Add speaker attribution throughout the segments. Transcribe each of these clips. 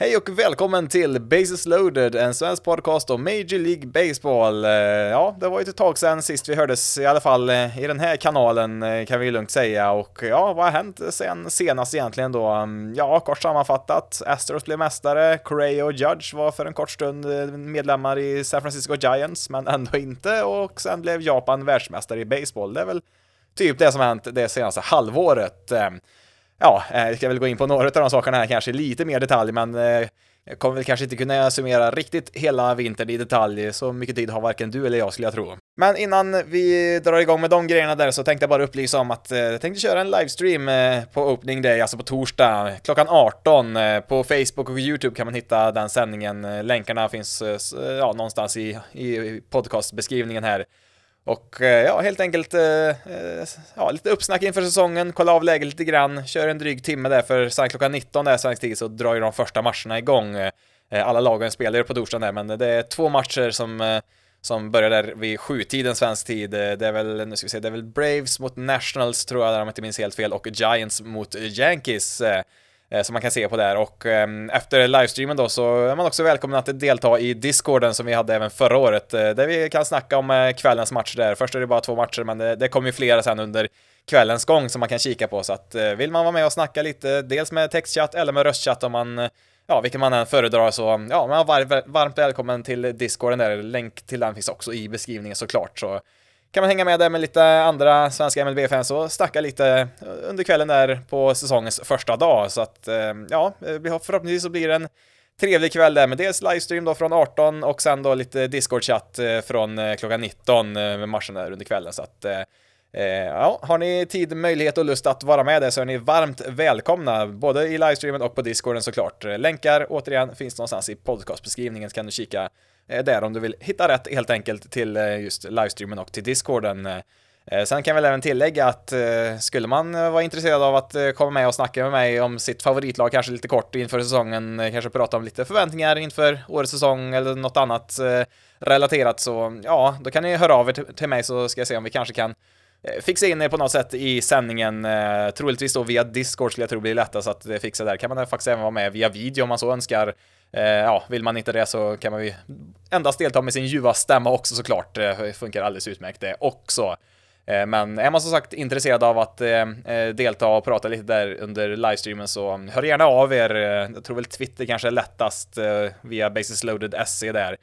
Speaker 1: Hej och välkommen till Bases loaded, en svensk podcast om Major League Baseball. Eh, ja, det var ju ett tag sedan sist vi hördes, i alla fall eh, i den här kanalen eh, kan vi lugnt säga. Och ja, vad har hänt sen senast egentligen då? Mm, ja, kort sammanfattat, Astros blev mästare, Correa och Judge var för en kort stund medlemmar i San Francisco Giants, men ändå inte. Och sen blev Japan världsmästare i baseball. Det är väl typ det som har hänt det senaste halvåret ja, eh, vi ska väl gå in på några av de sakerna här kanske lite mer detalj, men eh, jag kommer väl kanske inte kunna summera riktigt hela vintern i detalj, så mycket tid har varken du eller jag skulle jag tro. Men innan vi drar igång med de grejerna där så tänkte jag bara upplysa om att eh, jag tänkte köra en livestream på opening day, alltså på torsdag klockan 18. På Facebook och YouTube kan man hitta den sändningen. Länkarna finns ja, någonstans i, i podcastbeskrivningen här. Och eh, ja, helt enkelt eh, eh, ja, lite uppsnack inför säsongen, kolla av läget lite grann, kör en dryg timme där för sen klockan 19 där svensk tid så drar ju de första matcherna igång. Alla lagen spelar ju på torsdagen där, men det är två matcher som som börjar där vid sjutiden svensk tid. Det är väl, nu ska vi se, det är väl Braves mot Nationals tror jag, där om jag inte minns helt fel, och Giants mot Yankees. Eh, som man kan se på där och ehm, efter livestreamen då så är man också välkommen att delta i discorden som vi hade även förra året eh, där vi kan snacka om eh, kvällens match där. Först är det bara två matcher men det, det kommer ju flera sen under kvällens gång som man kan kika på så att vill man vara med och snacka lite dels med textchatt eller med röstchatt om man ja, vilken man än föredrar så ja, man var varmt välkommen till discorden där. Länk till den finns också i beskrivningen såklart så kan man hänga med där med lite andra svenska MLB-fans och snacka lite eh, under kvällen där på säsongens första dag. Så att eh, ja, eh, förhoppningsvis så blir det en trevlig kväll där med dels livestream då från 18 och sen då lite Discord-chatt från klockan 19 med matchen där under kvällen. Så att ja, har ni tid, möjlighet och lust att vara med där så är ni varmt välkomna, både i livestreamen och på Discorden såklart. Länkar återigen finns någonstans i podcastbeskrivningen så kan du kika Eh, där om du vill hitta rätt helt enkelt till eh, just livestreamen och till discorden. Eh, eh, sen kan jag väl även tillägga att skulle man vara intresserad av att komma med och snacka med mig om sitt favoritlag, kanske lite kort inför säsongen, kanske prata om lite förväntningar inför årets säsong eller något annat relaterat så ja, då kan ni höra av er till mig så ska jag se om vi kanske kan Eh, fixa in er på något sätt i sändningen. Eh, troligtvis då via Discord skulle jag tro blir lättast att eh, fixa där. Kan man faktiskt även vara med via video om man så önskar. Eh, ja, vill man inte det så kan man ju endast delta med sin ljuva stämma också såklart. Det funkar alldeles utmärkt det också. Eh, men är man som sagt intresserad av att delta och prata lite där under livestreamen så hör gärna av er. Jag tror väl Twitter kanske är lättast via Basisloaded.se där.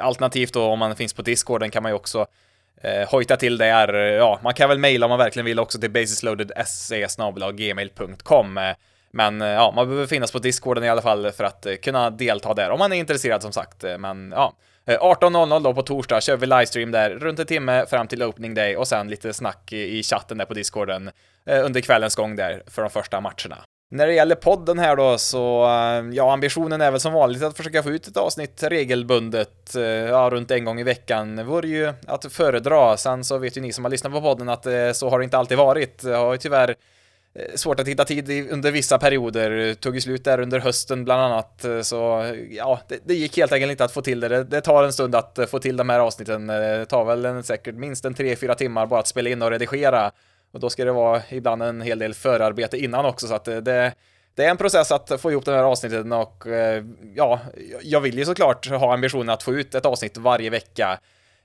Speaker 1: Alternativt då om man finns på Discorden kan man ju också Eh, hojta till där. Eh, ja, man kan väl mejla om man verkligen vill också till basisloaded.se gmail.com. Eh, men ja, man behöver finnas på discorden i alla fall för att kunna delta där om man är intresserad som sagt. Men ja, 18.00 då på torsdag kör vi livestream där runt en timme fram till opening day och sen lite snack i chatten där på discorden under kvällens gång där för de första matcherna. När det gäller podden här då så, eh, ja ambitionen är väl som vanligt att försöka få ut ett avsnitt regelbundet, eh, ja runt en gång i veckan. Det vore ju att föredra. Sen så vet ju ni som har lyssnat på podden att eh, så har det inte alltid varit. Jag har ju tyvärr svårt att hitta tid under vissa perioder, tog ju slut där under hösten bland annat, så ja, det, det gick helt enkelt inte att få till det. det. det. tar en stund att få till de här avsnitten, det tar väl en, säkert minst en 3-4 timmar bara att spela in och redigera. Och då ska det vara ibland en hel del förarbete innan också, så att det, det är en process att få ihop de här avsnitten och eh, ja, jag vill ju såklart ha ambitionen att få ut ett avsnitt varje vecka.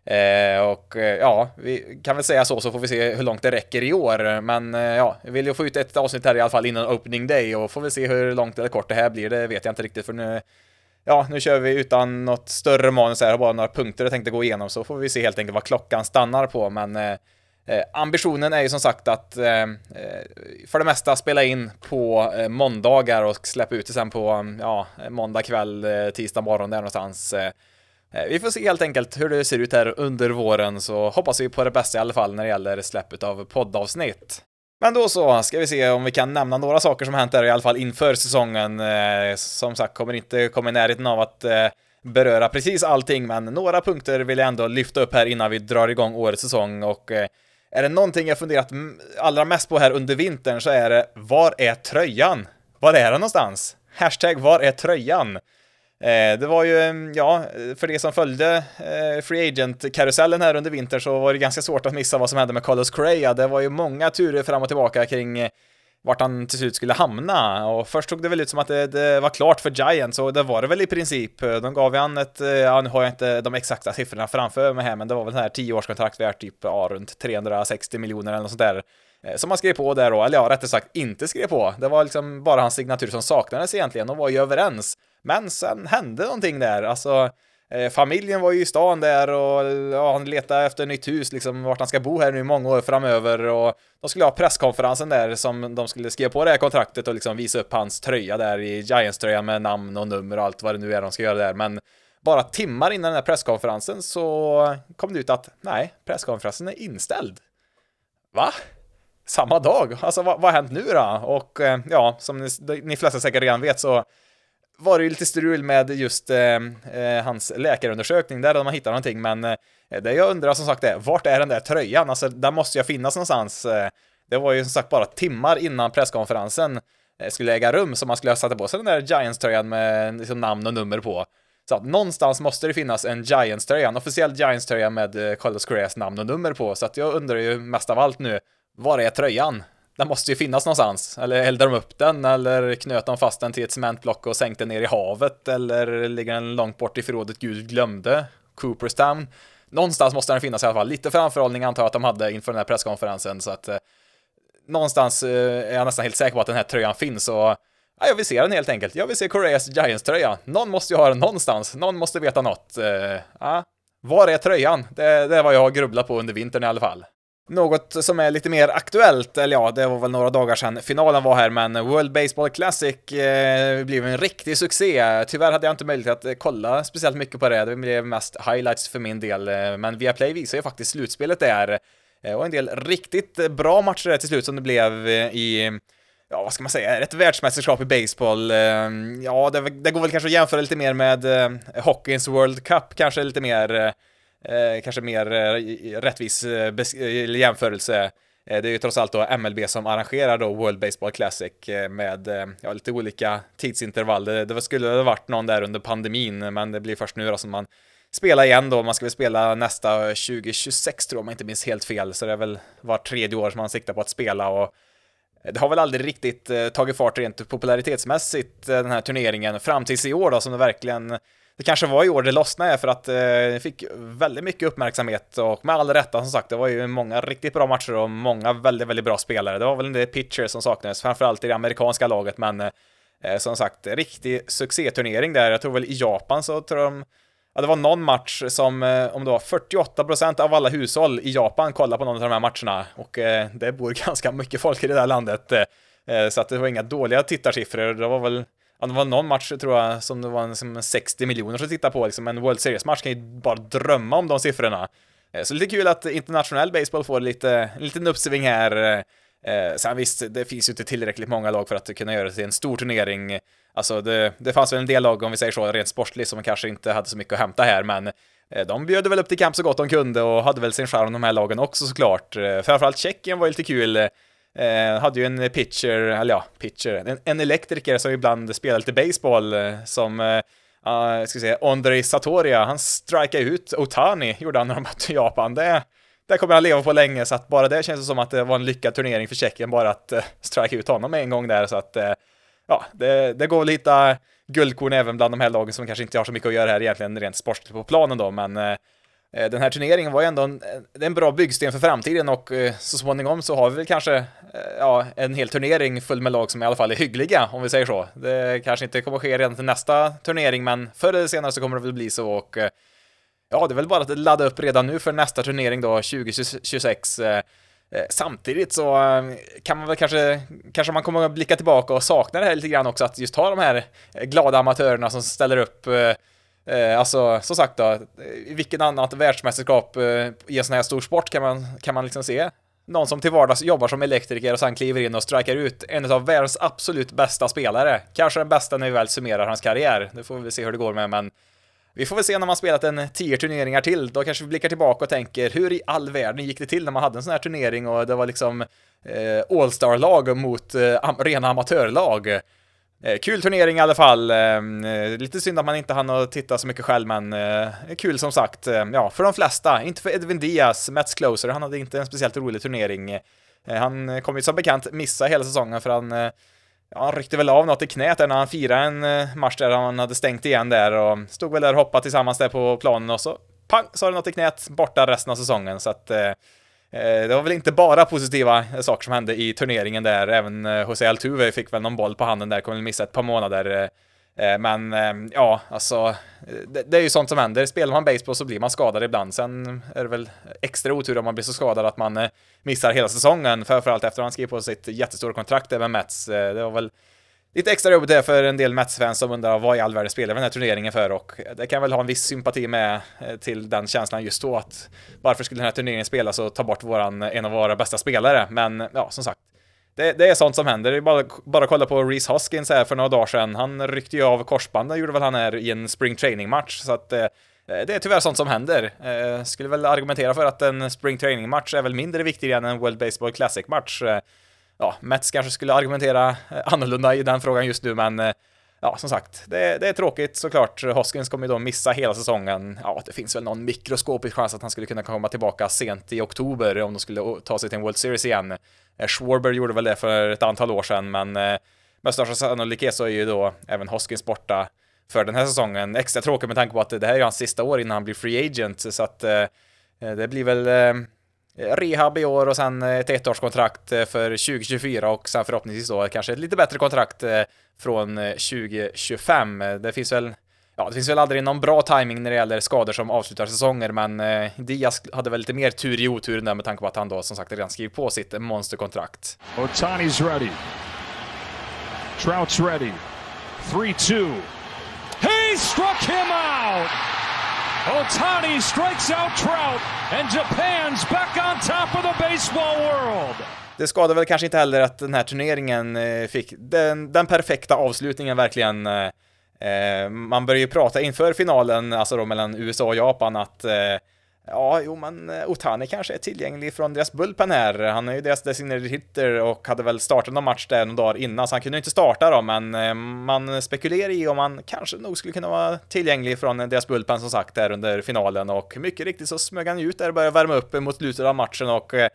Speaker 1: Eh, och eh, ja, vi kan väl säga så, så får vi se hur långt det räcker i år. Men eh, ja, jag vill ju få ut ett avsnitt här i alla fall innan opening day och får vi se hur långt eller kort det här blir. Det vet jag inte riktigt för nu Ja, nu kör vi utan något större manus här, bara några punkter jag tänkte gå igenom, så får vi se helt enkelt vad klockan stannar på, men eh, ambitionen är ju som sagt att eh, eh, för det mesta spela in på eh, måndagar och släppa ut det sen på mm, ja, måndag kväll, eh, tisdag morgon där någonstans. Eh, eh, vi får se helt enkelt hur det ser ut här under våren så hoppas vi på det bästa i alla fall när det gäller släppet av poddavsnitt. Men då så, ska vi se om vi kan nämna några saker som hänt där i alla fall inför säsongen. Eh, som sagt, kommer inte komma i närheten av att eh, beröra precis allting, men några punkter vill jag ändå lyfta upp här innan vi drar igång årets säsong och är det någonting jag funderat allra mest på här under vintern så är det, var är tröjan? Var är den någonstans? Hashtag var är tröjan? Eh, det var ju, mm, ja, för de som följde eh, Free Agent-karusellen här under vintern så var det ganska svårt att missa vad som hände med Carlos Correa. Det var ju många turer fram och tillbaka kring eh, vart han till slut skulle hamna. Och först såg det väl ut som att det, det var klart för Giants, och det var det väl i princip. De gav ju han ett, eh, ja nu har jag inte de exakta siffrorna framför mig här, men det var väl den här 10-årskontrakt värt typ, ja, runt 360 miljoner eller något sånt där. Eh, som han skrev på där då, eller ja, rättare sagt inte skrev på. Det var liksom bara hans signatur som saknades egentligen, de var ju överens. Men sen hände någonting där, alltså Eh, familjen var ju i stan där och ja, han letade efter nytt hus, liksom vart han ska bo här nu i många år framöver och de skulle ha presskonferensen där som de skulle skriva på det här kontraktet och liksom visa upp hans tröja där i Giants-tröjan med namn och nummer och allt vad det nu är de ska göra där, men bara timmar innan den här presskonferensen så kom det ut att nej, presskonferensen är inställd. Va? samma dag. Alltså vad, vad har hänt nu då? Och eh, ja, som ni, ni flesta säkert redan vet så var det ju lite strul med just eh, eh hans läkarundersökning, där hade man hittar någonting, men eh, det jag undrar som sagt är, vart är den där tröjan? Alltså, där måste jag finnas någonstans. Eh, det var ju som sagt bara timmar innan presskonferensen eh, skulle äga rum, som man skulle ha satt på sig den där Giants-tröjan med liksom, namn och nummer på. Så att någonstans måste det finnas en Giants-tröja, en officiell Giants-tröja med Carlos Correas namn och nummer på, så att jag undrar ju mest av allt nu, var är tröjan? Den måste ju finnas någonstans. Eller eldade de upp den? Eller knöt de fast den till ett cementblock och sänkte ner i havet? Eller ligger den långt bort i förrådet Gud glömde? Cooperstown? Någonstans måste den finnas i alla fall. Lite framförhållning antar jag att de hade inför den här presskonferensen, så att eh, någonstans eh, är jag nästan helt säker på att den här tröjan finns och ja, jag vill se den helt enkelt. Jag vill se Koreas Giants-tröja. Någon måste ju ha den någonstans. Någon måste veta något. Eh, ja. Var är tröjan? Det, det är vad jag har grubblat på under vintern i alla fall. Något som är lite mer aktuellt, eller ja, det var väl några dagar sedan finalen var här, men World Baseball Classic eh, blev en riktig succé. Tyvärr hade jag inte möjlighet att kolla speciellt mycket på det, det blev mest highlights för min del, eh, men Viaplay visar ju faktiskt slutspelet där. Eh, och en del riktigt bra matcher där till slut som det blev eh, i ja, vad ska man säga, ett världsmästerskap i baseball. Ja, det, det, går väl kanske att jämföra lite mer med Hockeyns World Cup, kanske lite mer eh, kanske mer eh, rättvis eh, eh, jämförelse. Eh, det är ju trots allt då MLB som arrangerar då World Baseball Classic med ja, lite olika tidsintervall. Det, det skulle ha varit någon där under pandemin, men det blir först nu då som man spelar igen då. Man ska väl spela nästa 2026 tror jag, om jag inte minns helt fel, så det är väl var tredje år som man siktar på att spela och det har väl aldrig riktigt tagit fart rent popularitetsmässigt, den här turneringen, fram tills i år då, som det verkligen det kanske var i år det lossnade för att eh, det fick väldigt mycket uppmärksamhet och med all rätta som sagt, det var ju många riktigt bra matcher och många väldigt, väldigt bra spelare. Det var väl en del pitchers som saknades, framförallt i det amerikanska laget, men eh, som sagt, riktig succéturnering där. Jag tror väl i Japan så tror de Ja, det var någon match som, eh, om det var 48% av alla hushåll i Japan kollade på någon av de här matcherna och eh, det bor ganska mycket folk i det där landet. Eh, eh, så att det var inga dåliga tittarsiffror. Det var väl Ja, det var någon match tror jag som det var liksom 60 miljoner som tittade på, liksom en World Series-match kan ju bara drömma om de siffrorna. Eh, så lite kul att internationell baseball får lite, en liten uppsving här. Eh, sen visst, det finns ju inte tillräckligt många lag för att kunna göra det till en stor turnering. Alltså det, det fanns väl en del lag, om vi säger så, rent sportligt, som kanske inte hade så mycket att hämta här, men eh, de bjöd väl upp till kamp så gott de kunde och hade väl sin charm de här lagen också såklart. Eh, framförallt Tjeckien var ju lite kul. Eh, hade ju en pitcher, eller ja, pitcher, en, en elektriker som ibland spelar lite baseball eh, som uh, ska säga, Andrei Satoria, han strikade ut Otani, gjorde han när de mötte Japan. Det, det kommer han leva på länge, så att bara det känns som att det var en lyckad turnering för Tjeckien, bara att eh, strika ut honom en gång där, så att eh, ja, det, det går väl att hitta guldkorn även bland de här lagen som kanske inte har så mycket att göra här egentligen rent sportligt på planen då, men Eh, Eh, den här turneringen var ju ändå en, en bra byggsten för framtiden och eh, så småningom så har vi väl kanske eh, ja, en hel turnering full med lag som i alla fall är hyggliga, om vi säger så. Det kanske inte kommer att ske redan till nästa turnering, men förr eller senare så kommer det väl bli så och ja, det är väl bara att ladda upp redan nu för nästa turnering då, 2026. Samtidigt så kan man väl kanske, kanske man kommer att blicka tillbaka och sakna det här lite grann också, att just ha de här glada amatörerna som ställer upp Eh, alltså, som sagt då, i vilken annat världsmästerskap eh, i en sån här stor sport kan man, kan man liksom se någon som till vardags jobbar som elektriker och sen kliver in och strikar ut en av världens absolut bästa spelare. Kanske den bästa när vi väl summerar hans karriär. Det får vi se hur det går med, men vi får väl se när man spelat en tio turneringar till. Då kanske vi blickar tillbaka och tänker hur i all världen gick det till när man hade en sån här turnering och det var liksom eh, All-star-lag mot eh, rena amatörlag. Eh, kul turnering i alla fall. Eh, eh, lite synd att man inte hann att titta så mycket själv, men kul som sagt. ja, för de flesta. Inte för Edwin Diaz, Mets closer, han hade inte en speciellt rolig turnering. Han kommer ju som bekant missa hela säsongen för han Ja, han ryckte väl av något i knät där när han firade en match där han hade stängt igen där och stod väl där och hoppade tillsammans där på planen och så pang så har det något i knät, borta resten av säsongen så att eh, Eh, det var väl inte bara positiva saker som hände i turneringen där, även eh, José Altuve fick väl någon boll på handen där, kommer väl missa ett par månader eh, men ja, alltså, det, det, är ju sånt som händer. Spelar man baseball så blir man skadad ibland. Sen är det väl extra otur om man blir så skadad att man missar hela säsongen, framförallt efter att han skrev på sitt jättestora kontrakt med Mets. Det var väl lite extra jobbigt det för en del Mets-fans som undrar vad i all världen spelar vi den här turneringen för och det kan väl ha en viss sympati med eh, till den känslan just då att varför skulle den här turneringen spelas och ta bort våran, en av våra bästa spelare? Men ja, som sagt, det, det, är sånt som händer. Det är bara, bara kolla på Reese Hoskins här för några dagar sedan. Han ryckte ju av korsbandet, gjorde väl han här i en spring training match. Så att eh, det är tyvärr sånt som händer. Eh, skulle väl argumentera för att en spring training match är väl mindre viktig än en World Baseball Classic match. Eh, ja, Mets kanske skulle argumentera eh, annorlunda i den frågan just nu, men eh, ja, som sagt, det, det, är tråkigt såklart. Hoskins kommer ju då missa hela säsongen. Ja, det finns väl någon mikroskopisk chans att han skulle kunna komma tillbaka sent i oktober om de skulle ta sig till en World Series igen. Eh, Schwarber gjorde väl det för ett antal år sedan, men med största sannolikhet så är ju då även Hoskins borta för den här säsongen. Extra tråkigt med tanke på att det här är hans sista år innan han blir free agent, så att eh, det blir väl rehab i år och sen eh, ett ettårskontrakt eh, för 2024 och sen förhoppningsvis då kanske ett lite bättre kontrakt eh, från 2025. Det finns väl Ja, det finns väl aldrig någon bra timing när det gäller skador som avslutar säsonger, men Diaz hade väl lite mer tur i oturen där med tanke på att han då som sagt redan skrivit på sitt monsterkontrakt.
Speaker 2: Otani's ready. Trout's ready. 3-2. He struck him out! Otani strikes out Trout, and Japan's back on top of the baseball world!
Speaker 1: Det skadar väl kanske inte heller att den här turneringen eh, fick den, den perfekta avslutningen verkligen. Eh, eh, man börjar ju prata inför finalen, alltså då mellan USA och Japan, att Ja, jo, men eh, Otani kanske är tillgänglig från deras bullpen här. Han är ju deras designated hitter och hade väl startat någon match där några dagar innan, så han kunde inte starta då, men eh, man spekulerar i om han kanske nog skulle kunna vara tillgänglig från deras bullpen som sagt där under finalen och mycket riktigt så smög han ut där och började värma upp mot slutet av matchen och eh,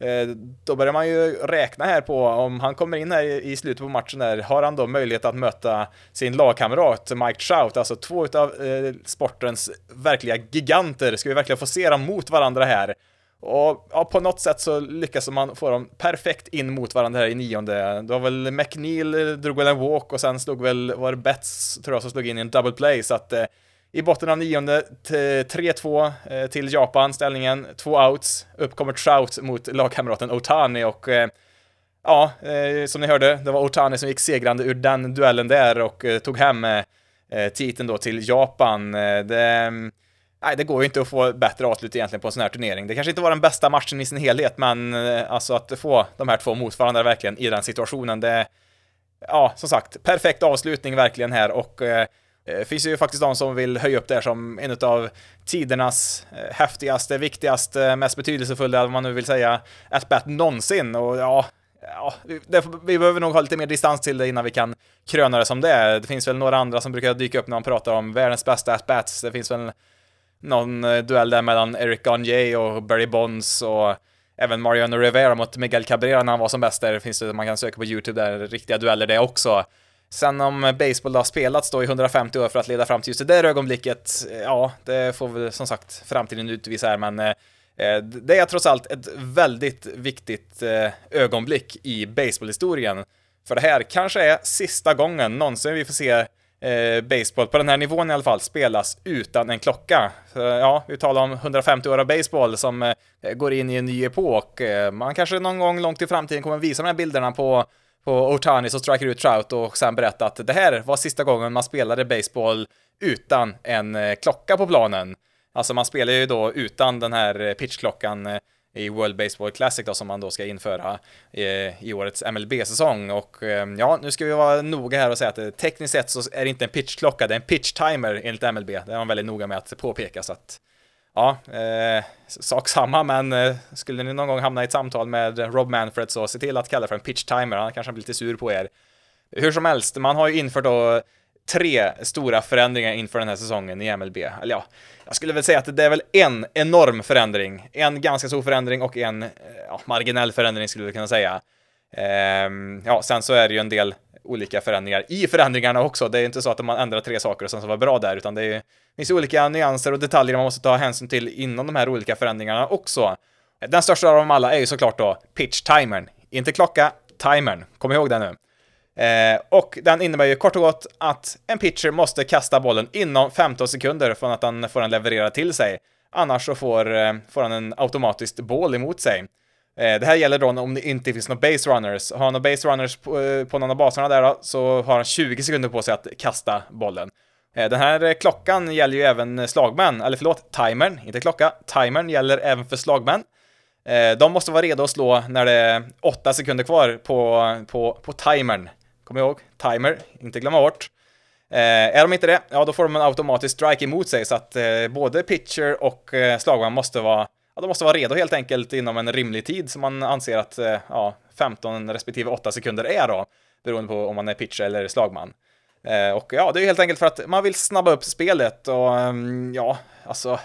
Speaker 1: Eh, då börjar man ju räkna här på om han kommer in här i slutet på matchen där, har han då möjlighet att möta sin lagkamrat Mike Trout, alltså två av eh, sportens verkliga giganter. Ska vi verkligen få se dem mot varandra här? Och ja, på något sätt så lyckas man få dem perfekt in mot varandra här i nionde. Det var väl McNeil eh, drog väl en walk och sen slog väl, var det Betts tror jag som slog in i en double play, så att eh, i botten av nionde, 3-2 eh, till Japan, ställningen, två outs. Upp kommer Trout mot lagkamraten Otani och eh, ja, eh, som ni hörde, det var Otani som gick segrande ur den duellen där och eh, tog hem eh, eh, titeln då till Japan. Det, mm, nej, det går ju inte att få bättre avslut egentligen på en sån här turnering. Det kanske inte var den bästa matchen i sin helhet, men alltså att få de här två mot varandra verkligen i den situationen, det ja, som sagt, perfekt avslutning verkligen här och Eh, det finns ju faktiskt de som vill höja upp det här som en av tidernas eh, häftigaste, viktigaste, eh, mest betydelsefulla, vad man nu vill säga, at-bat någonsin. Och ja, ja det, vi behöver nog ha lite mer distans till det innan vi kan kröna det som det är. Det finns väl några andra som brukar dyka upp när man pratar om världens bästa at-bats. Det finns väl någon duell där mellan Eric Gagne och Barry Bonds och även Mariano Rivera mot Miguel Cabrera när han var som bäst där. Finns det, man kan söka på YouTube där, riktiga dueller det också. Sen om baseball har spelats då i 150 år för att leda fram till just det där ögonblicket, eh, ja, det får väl som sagt framtiden utvisa här, men eh, eh det är trots allt ett väldigt viktigt eh, ögonblick i baseballhistorien. För det här kanske är sista gången någonsin vi får se eh, baseball, på den här nivån i alla fall, spelas utan en klocka. Så, ja, vi talar om 150 år av baseball som eh, går in i en ny epok. Eh, man kanske någon gång långt i framtiden kommer visa de här bilderna på på Otani som striker ut Trout och sen berättar att det här var sista gången man spelade baseball utan en eh, klocka på planen. Alltså man spelar ju då utan den här eh, pitchklockan eh, i World Baseball Classic då som man då ska införa i årets MLB-säsong och ja, nu ska vi vara noga här och säga att tekniskt sett så är det inte en pitchklocka, det är en pitch timer enligt MLB. Det är man väldigt noga med att påpeka så att ja, eh, sak samma, men eh, skulle ni någon gång hamna i ett samtal med Rob Manfred så se till att kalla det för en pitch timer, han kanske blir lite sur på er. Hur som helst, man har ju infört då tre stora förändringar inför den här säsongen i MLB. Eller ja, jag skulle väl säga att det är väl en enorm förändring, en ganska stor förändring och en eh, ja, marginell förändring skulle vi kunna säga. Ehm, ja, sen så är det ju en del olika förändringar i förändringarna också. Det är inte så att man ändrar tre saker och sen så var bra där, utan det är, finns ju olika nyanser och detaljer man måste ta hänsyn till inom de här olika förändringarna också. Den största av dem alla är ju såklart då pitch-timern. Inte klocka, timern. Kom ihåg det nu. Eh, och den innebär ju kort och gott att en pitcher måste kasta bollen inom 15 sekunder från att han får den levererad till sig. Annars så får, eh, får han en automatiskt boll emot sig. Eh, det här gäller då om det inte finns några base runners. Har han några base runners på, eh, på någon av baserna där då, så har han 20 sekunder på sig att kasta bollen. Eh, den här klockan gäller ju även slagmän, eller förlåt, timern, inte klocka. Timern gäller även för slagmän. De måste vara redo att slå när det är 8 sekunder kvar på, på, på timern. Kom ihåg, timer, inte glömma bort. är de inte det, ja då får de en automatisk strike emot sig så att både pitcher och slagman måste vara ja, de måste vara redo helt enkelt inom en rimlig tid som man anser att eh, ja, 15 respektive 8 sekunder är då, beroende på om man är pitcher eller slagman. Eh, och ja, det är helt enkelt för att man vill snabba upp spelet och ehm, ja, alltså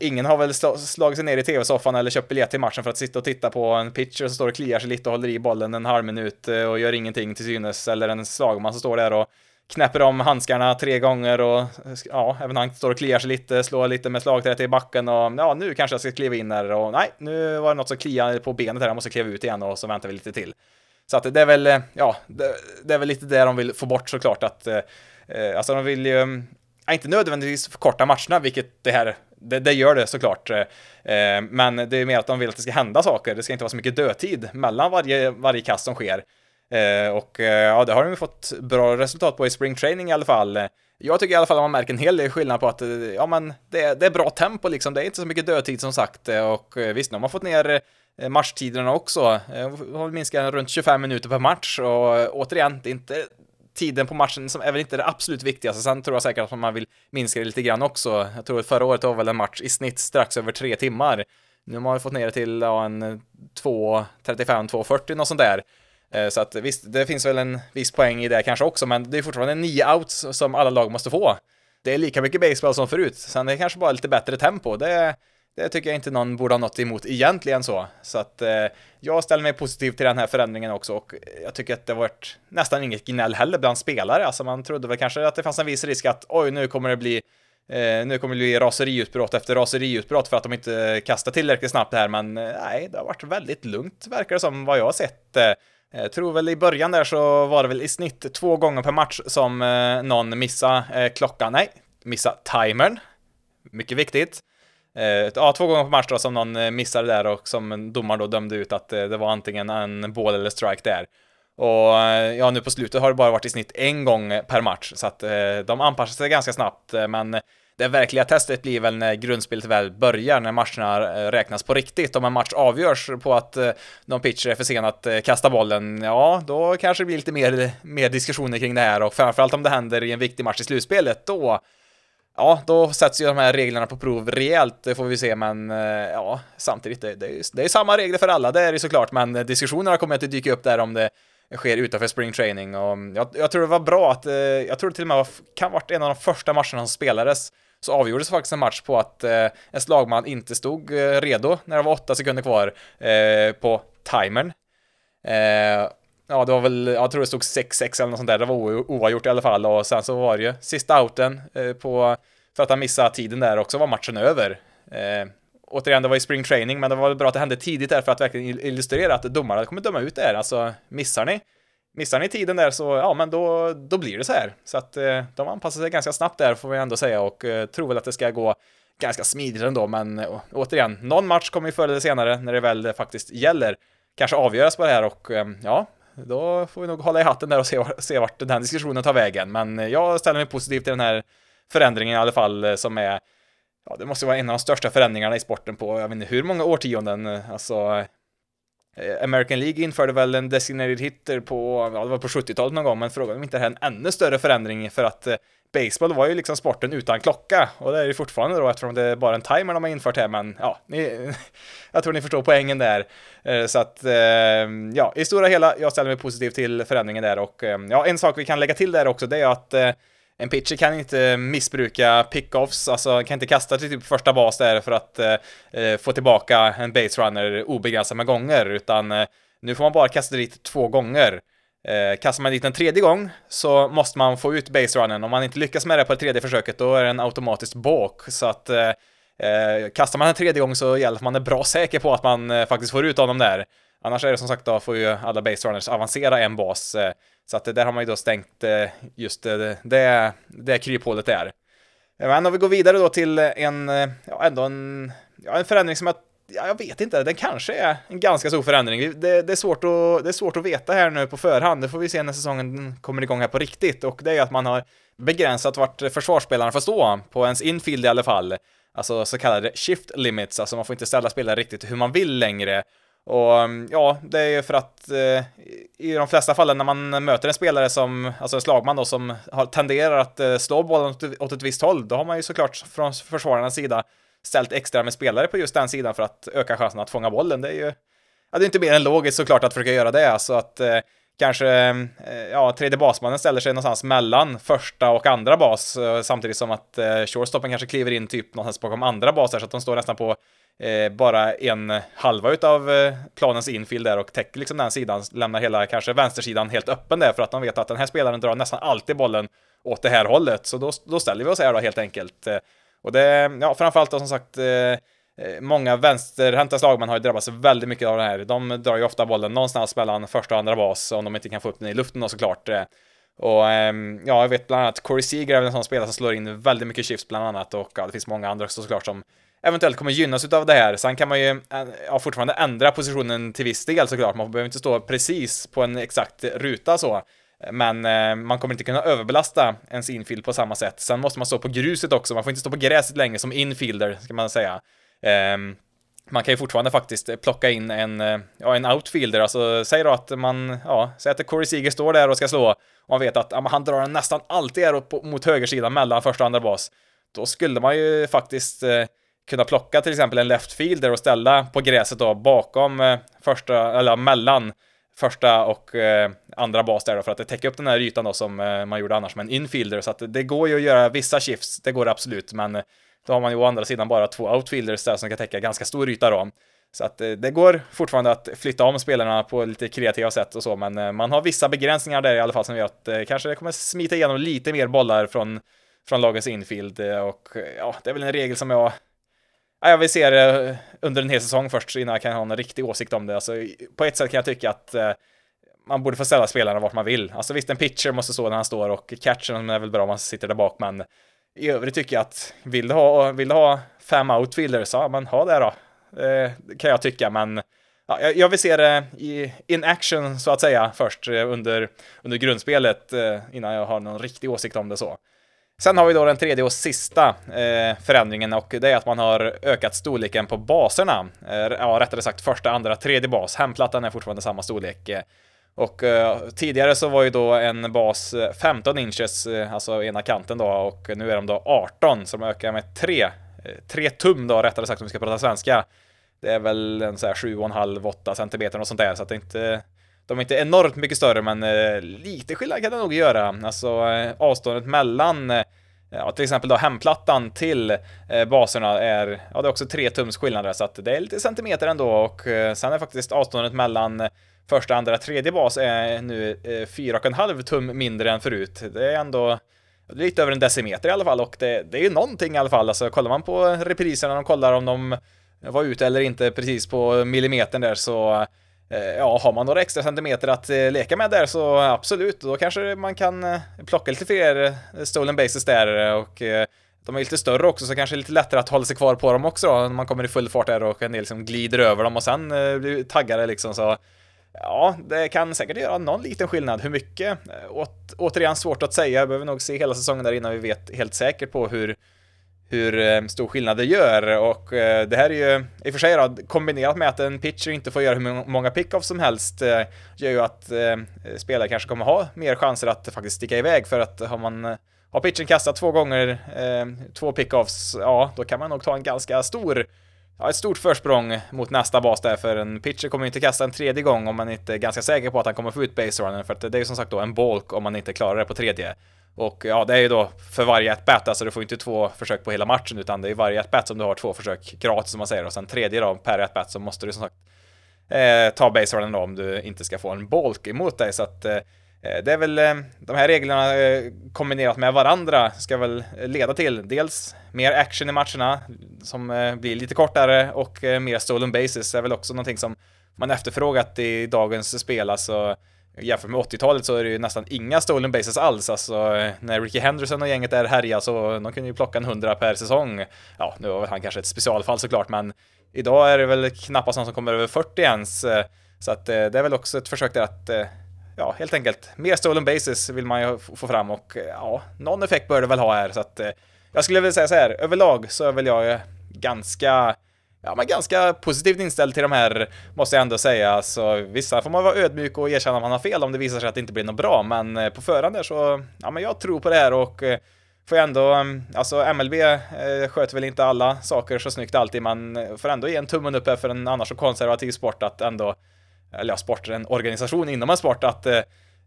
Speaker 1: Ingen har väl slagit sig ner i tv-soffan eller köpt biljett till matchen för att sitta och titta på en pitcher som står och kliar sig lite och håller i bollen en halv minut eh, och gör ingenting till synes, eller en slagman som står där och knäpper om handskarna tre gånger och ja, även han står och kliar sig lite, slår lite med slagträet i backen och ja, nu kanske jag ska kliva in här och nej, nu var det något som kliade på benet här, jag måste kliva ut igen och så väntar vi lite till. Så att det är väl, ja, det, det är väl lite det de vill få bort såklart att, eh, alltså de vill ju, ja, inte nödvändigtvis förkorta matcherna, vilket det här, det, det gör det såklart, eh, men det är mer att de vill att det ska hända saker, det ska inte vara så mycket dödtid mellan varje, varje kast som sker. Eh, och eh, ja, det har de fått bra resultat på i spring training i alla fall. Jag tycker i alla fall att man märker en hel del skillnad på att eh, ja, men det, det är bra tempo liksom. Det är inte så mycket dödtid som sagt och visst, nu har man fått ner matchtiderna också. Har minskat runt 25 minuter per match och återigen, det är inte tiden på matchen som är väl inte det absolut viktigaste. Sen tror jag säkert att man vill minska det lite grann också. Jag tror att förra året var väl en match i snitt strax över tre timmar. Nu har man fått ner det till ja, en 2.35, 2.40 något sånt där. Eh, så att visst, det finns väl en viss poäng i det kanske också, men det är fortfarande nio outs som alla lag måste få. Det är lika mycket baseball som förut, sen det är kanske bara lite bättre tempo. Det, det tycker jag inte någon borde ha något emot egentligen så. Så att eh, jag ställer mig positiv till den här förändringen också och jag tycker att det varit nästan inget gnäll heller bland spelare. Alltså man trodde väl kanske att det fanns en viss risk att oj, nu kommer det bli Eh, nu kommer det bli raseriutbrott efter raseriutbrott för att de inte kastar tillräckligt snabbt här, men eh, nej, det har varit väldigt lugnt verkar det som vad jag har sett. Eh, jag tror väl i början där så var det väl i snitt två gånger per match som eh, någon missade eh, klockan, nej, missade timern. Mycket viktigt. Ja, två gånger per match då som någon missade där och som domaren då dömde ut att det var antingen en bål eller strike där. Och ja, nu på slutet har det bara varit i snitt en gång per match, så att de anpassar sig ganska snabbt, men det verkliga testet blir väl när grundspelet väl börjar, när matcherna eh, räknas på riktigt. Om en match avgörs på att eh, någon pitcher är för sen att eh, kasta bollen, ja, då kanske det blir lite mer, mer diskussioner kring det här. Och framförallt om det händer i en viktig match i slutspelet, då Ja, då sätts ju de här reglerna på prov rejält, det får vi se, men ja, samtidigt, det, det, är, det är samma regler för alla, det är det såklart, men diskussionerna kommer att dyka upp där om det sker utanför spring training. Och jag, jag tror det var bra att, jag tror det till och med var, kan ha varit en av de första matcherna som spelades så avgjordes faktiskt en match på att eh, en slagman inte stod eh, redo när det var åtta sekunder kvar eh, på timern. Eh, ja, det var väl, jag tror det stod 6-6 eller något sånt där, det var oavgjort i alla fall och sen så var det ju sista outen eh, på, för att han missade tiden där också var matchen över. Eh, återigen, det var ju spring training, men det var väl bra att det hände tidigt där för att verkligen illustrera att domarna kommer döma ut det här, alltså missar ni Missar ni tiden där så, ja men då, då blir det så här. Så att eh, de anpassar sig ganska snabbt där får vi ändå säga och eh, tror väl att det ska gå ganska smidigt ändå, men eh, å, återigen, någon match kommer ju förr eller senare när det väl eh, faktiskt gäller kanske avgöras på det här och eh, ja, då får vi nog hålla i hatten där och se, se vart den här diskussionen tar vägen. Men eh, jag ställer mig positiv till den här förändringen i alla fall eh, som är Ja, det måste vara en av de största förändringarna i sporten på, jag vet inte hur många årtionden, alltså Eh, American League införde väl en designated hitter på, ja det var på 70-talet någon gång, men frågan om inte det här är en ännu större förändring för att eh, baseball var ju liksom sporten utan klocka och det är ju fortfarande då eftersom det är bara en timer de har infört här men ja, ni, jag tror ni förstår poängen där. Eh, så att ja, i stora hela, jag ställer mig positiv till förändringen där och ja, en sak vi kan lägga till där också det är att en pitcher kan inte missbruka pickoffs, alltså kan inte kasta till typ första bas där för att eh, eh, få tillbaka en base runner obegränsat med gånger, utan eh, nu får man bara kasta dit två gånger. Eh, kastar man dit en tredje gång så måste man få ut base runnen. Om man inte lyckas med det på det tredje försöket då är den automatiskt balk. Så att eh, eh, kastar man en tredje gång så gäller att man är bra säker på att man eh, faktiskt får ut honom där. Annars är det som sagt då får ju alla base runners avancera en bas. Eh, så att där har man ju då stängt eh, just det, det, det kryphålet där. Men om vi går vidare då till en, ja ändå en, ja, en förändring som jag ja, jag vet inte, den kanske är en ganska stor förändring. Det, det, är svårt att, det är svårt att veta här nu på förhand, det får vi se när säsongen kommer igång här på riktigt, och det är att man har begränsat vart försvarsspelarna får stå, på ens infield i alla fall. Alltså så kallade shift limits, alltså man får inte ställa spelare riktigt hur man vill längre. Och um, ja, det är ju för att eh, i de flesta fallen när man möter en spelare som, alltså en slagman då, som har, tenderar att eh, slå bollen åt, åt ett visst håll, då har man ju såklart från försvararnas sida ställt extra med spelare på just den sidan för att öka chansen att fånga bollen. Det är ju, ja, det är inte mer än logiskt såklart att försöka göra det, så att eh, kanske, eh, ja, tredje basmannen ställer sig någonstans mellan första och andra bas, eh, samtidigt som att eh, shortstopen kanske kliver in typ någonstans bakom andra baser, så att de står nästan på eh, bara en halva utav eh, planens infield där och täcker liksom den sidan, lämnar hela kanske vänstersidan helt öppen där för att de vet att den här spelaren drar nästan alltid bollen åt det här hållet, så då, då ställer vi oss här då helt enkelt. Eh, och det, ja, framförallt då som sagt, eh, Eh, många vänsterhänta slagmän har ju drabbats väldigt mycket av det här. De drar ju ofta bollen någonstans mellan första och andra bas om de inte kan få upp den i luften då såklart. Eh, och ehm, ja, jag vet bland annat Corey Seager är en sån spelare som slår in väldigt mycket shifts bland annat och ja, det finns många andra också såklart som eventuellt kommer gynnas av det här. Sen kan man ju eh, ja, fortfarande ändra positionen till viss del såklart. Man behöver inte stå precis på en exakt ruta så. Men eh, man kommer inte kunna överbelasta ens infield på samma sätt. Sen måste man stå på gruset också, man får inte stå på gräset länge som infielder, ska man säga. Ehm, man kan ju fortfarande faktiskt plocka in en, eh, ja, en outfielder, alltså säg då att man, ja, säg att Corey Seager står där och ska slå, och man vet att ja, han drar den nästan alltid är mot högersidan mellan första och andra bas. Då skulle man ju faktiskt eh, kunna plocka till exempel en left fielder och ställa på gräset då bakom eh, första, eller mellan första och eh, andra bas där då, för att det täcker upp den här ytan då som eh, man gjorde annars med en infielder. Så att det går ju att göra vissa shifts, det går absolut, men då har man ju å andra sidan bara två outfielders där som kan täcka ganska stor yta då. Så att eh, det går fortfarande att flytta om spelarna på lite kreativa sätt och så, men eh, man har vissa begränsningar där i alla fall som gör att eh, kanske det kommer smita igenom lite mer bollar från, från lagens infield och ja, det är väl en regel som jag jag vill se det under en hel säsong först innan jag kan ha en riktig åsikt om det. Alltså, på ett sätt kan jag tycka att eh, man borde få ställa spelarna vart man vill. Alltså visst, en pitcher måste stå när han står och catchen är väl bra om man sitter där bak, men i övrigt tycker jag att vill du ha, vill du ha fem outfielders, ja men ha det då. Eh, kan jag tycka, men ja, jag vill se det i in action så att säga först eh, under, under grundspelet eh, innan jag har någon riktig åsikt om det så. Sen har vi då den tredje och sista eh, förändringen och det är att man har ökat storleken på baserna. Eh, ja, rättare sagt första, andra, tredje bas. Hemplattan är fortfarande samma storlek. Eh, och eh, tidigare så var ju då en bas eh, 15 inches, eh, alltså ena kanten då, och nu är de då 18, så de ökar med 3, 3 eh, tum då, rättare sagt om vi ska prata svenska. Det är väl en så här 7,5-8 centimeter och sånt där, så att det inte de är inte enormt mycket större, men eh, lite skillnad kan det nog göra. Alltså eh, avståndet mellan eh, Ja, till exempel då hemplattan till eh, baserna är, ja det är också 3 tums skillnad där, så att det är lite centimeter ändå och eh, sen är faktiskt avståndet mellan första, andra, tredje bas är nu eh, 4,5 tum mindre än förut. Det är ändå lite över en decimeter i alla fall och det, det är ju någonting i alla fall. Alltså kollar man på repriserna och kollar om de var ute eller inte precis på millimetern där så Eh, ja, har man några extra centimeter att eh, leka med där så absolut, då kanske man kan eh, plocka lite fler stolen bases där och de är lite större också så kanske det är lite lättare att hålla sig kvar på dem också då, när man kommer i full fart där och en del liksom glider över dem och sen blir taggade liksom så Ja, det kan säkert göra någon liten skillnad. Hur mycket? Åt, återigen svårt att säga. Jag behöver nog se hela säsongen där innan vi vet helt säkert på hur, hur eh, stor skillnad det gör. Och eh, det här är ju i och för sig då, kombinerat med att en pitcher inte får göra hur många pickoffs som helst eh, gör ju att spelare kanske kommer ha mer chanser att faktiskt sticka iväg. För att har man har pitchen kastat två gånger, två två pickoffs, ja, då kan man nog ta en ganska stor ja, ett stort försprång mot nästa bas där, för en pitcher kommer ju inte kasta en tredje gång om man inte är ganska säker på att han kommer få ut baserunnen, för att det är ju som sagt då en bulk om man inte klarar det på tredje. Och ja, det är ju då för varje ett bat, alltså du får inte två försök på hela matchen, utan det är varje ett bat som du har två försök gratis som man säger, och sen tredje då per ett bat så måste du som sagt eh, ta baserunnen då om du inte ska få en bulk emot dig, så att Eh, Eh, det är väl eh, de här reglerna eh, kombinerat med varandra ska väl leda till dels mer action i matcherna som blir lite kortare och mer stolen bases är väl också någonting som man efterfrågat i dagens spel. Alltså jämfört med 80-talet så är det ju nästan inga stolen bases alls. Alltså när Ricky Henderson och gänget är härja så de kunde ju plocka en 100 per säsong. Ja, nu var han kanske ett specialfall såklart, men idag är det väl knappast någon som kommer över 40 ens. Så att det är väl också ett försök där att ja, helt enkelt, mer stolen bases vill man ju få fram och eh, ja, någon effekt bör det väl ha här. Så att eh, jag skulle vilja säga så här, överlag så är väl jag ganska ja, men ganska positivt inställd till de här, måste jag ändå säga. Så vissa får man vara ödmjuk och erkänna att man har fel om det visar sig att det inte blir något bra, men eh, på förhand där så, ja, men jag tror på det här och får jag ändå, mm, alltså MLB sköter väl inte alla saker så snyggt alltid, men får ändå ge en tummen upp här för en annars så konservativ sport att ändå eller ja, sport, en organisation inom en sport att eh,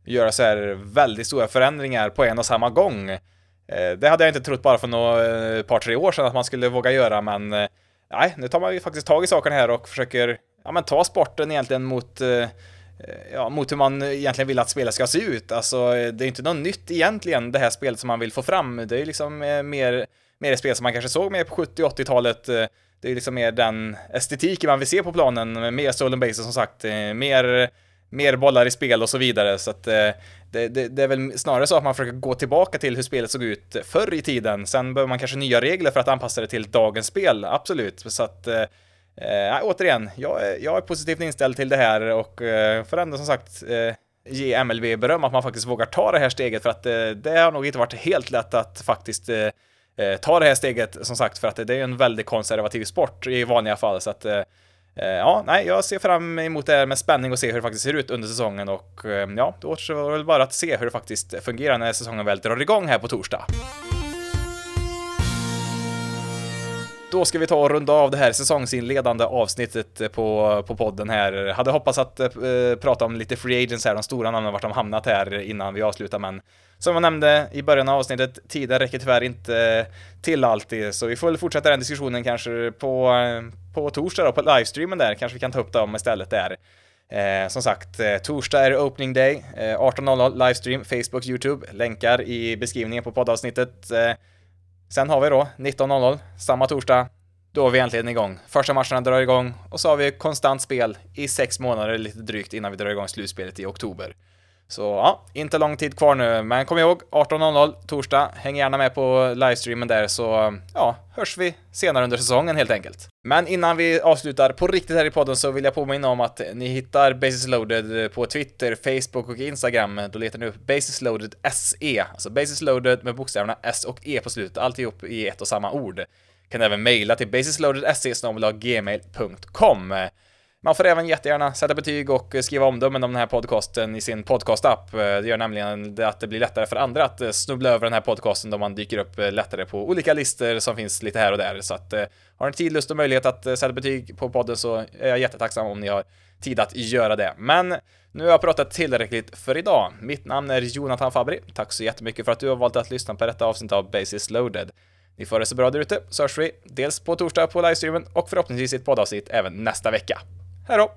Speaker 1: göra så här väldigt stora förändringar på en och samma gång. Eh, det hade jag inte trott bara för några eh, par, tre år sedan att man skulle våga göra, men eh, nej, nu tar man ju faktiskt tag i saken här och försöker ja, men ta sporten egentligen mot eh, eh ja, mot hur man egentligen vill att spelet ska se ut. Alltså, eh, det är inte något nytt egentligen, det här spelet som man vill få fram. Det är ju liksom eh, mer, mer ett spel som man kanske såg mer på 70 80-talet det är liksom mer den estetiken man vill se på planen, mer stolen bases som sagt, eh, mer, mer bollar i spel och så vidare. Så att eh, det, det, det, är väl snarare så att man försöker gå tillbaka till hur spelet såg ut förr i tiden. Sen behöver man kanske nya regler för att anpassa det till dagens spel, absolut. Så att eh, eh återigen, jag är, jag är positivt inställd till det här och eh, får ändå som sagt eh, ge MLB beröm att man faktiskt vågar ta det här steget för att eh, det har nog inte varit helt lätt att faktiskt eh, eh, ta det här steget som sagt för att det är en väldigt konservativ sport i vanliga fall så att eh, eh, ja, nej, jag ser fram emot det här med spänning och se hur det faktiskt ser ut under säsongen och eh, ja, då återstår väl bara att se hur det faktiskt fungerar när säsongen väl drar igång här på torsdag. Då ska vi ta och runda av det här säsongsinledande avsnittet eh, på, på podden här. Hade hoppats att eh, prata om lite free agents här, de stora namnen, vart de hamnat här innan vi avslutar, men som jag nämnde i början av avsnittet, tiden räcker tyvärr inte till alltid, så vi får väl fortsätta den diskussionen kanske på, eh, på torsdag då, på livestreamen där, kanske vi kan ta upp dem istället där. Eh, som sagt, eh, torsdag är opening day, eh, 18.00 livestream, Facebook, YouTube, länkar i beskrivningen på poddavsnittet. Eh, sen har vi då 19.00, samma torsdag, då är vi äntligen igång. Första matcherna drar igång och så har vi konstant spel i sex månader lite drygt innan vi drar igång slutspelet i oktober. Så ja, inte lång tid kvar nu, men kom ihåg 18.00 torsdag. Häng gärna med på livestreamen där så ja, hörs vi senare under säsongen helt enkelt. Men innan vi avslutar på riktigt här i podden så vill jag påminna om att ni hittar Basis Loaded på Twitter, Facebook och Instagram. Då letar ni upp Basis Loaded SE, alltså Basis Loaded med bokstäverna S och E på slutet, alltihop i ett och samma ord. Kan även mejla till basisloadedse.gmail.com. Man får även jättegärna sätta betyg och skriva omdömen om den här podcasten i sin podcastapp. Eh, det gör nämligen att det blir lättare för andra att eh, snubbla över den här podcasten då man dyker upp eh, lättare på olika listor som finns lite här och där. Så att har ni tid, lust och möjlighet att sätta betyg på podden så är jag jättetacksam om ni har tid att göra det. Men nu har jag pratat tillräckligt för idag. Mitt namn är Jonathan Fabri. Tack så jättemycket för att du har valt att lyssna på detta avsnitt av Basis loaded. Ni får det så bra där ute, så hörs vi dels på torsdag på livestreamen och förhoppningsvis i ett poddavsnitt även nästa vecka. Hej då!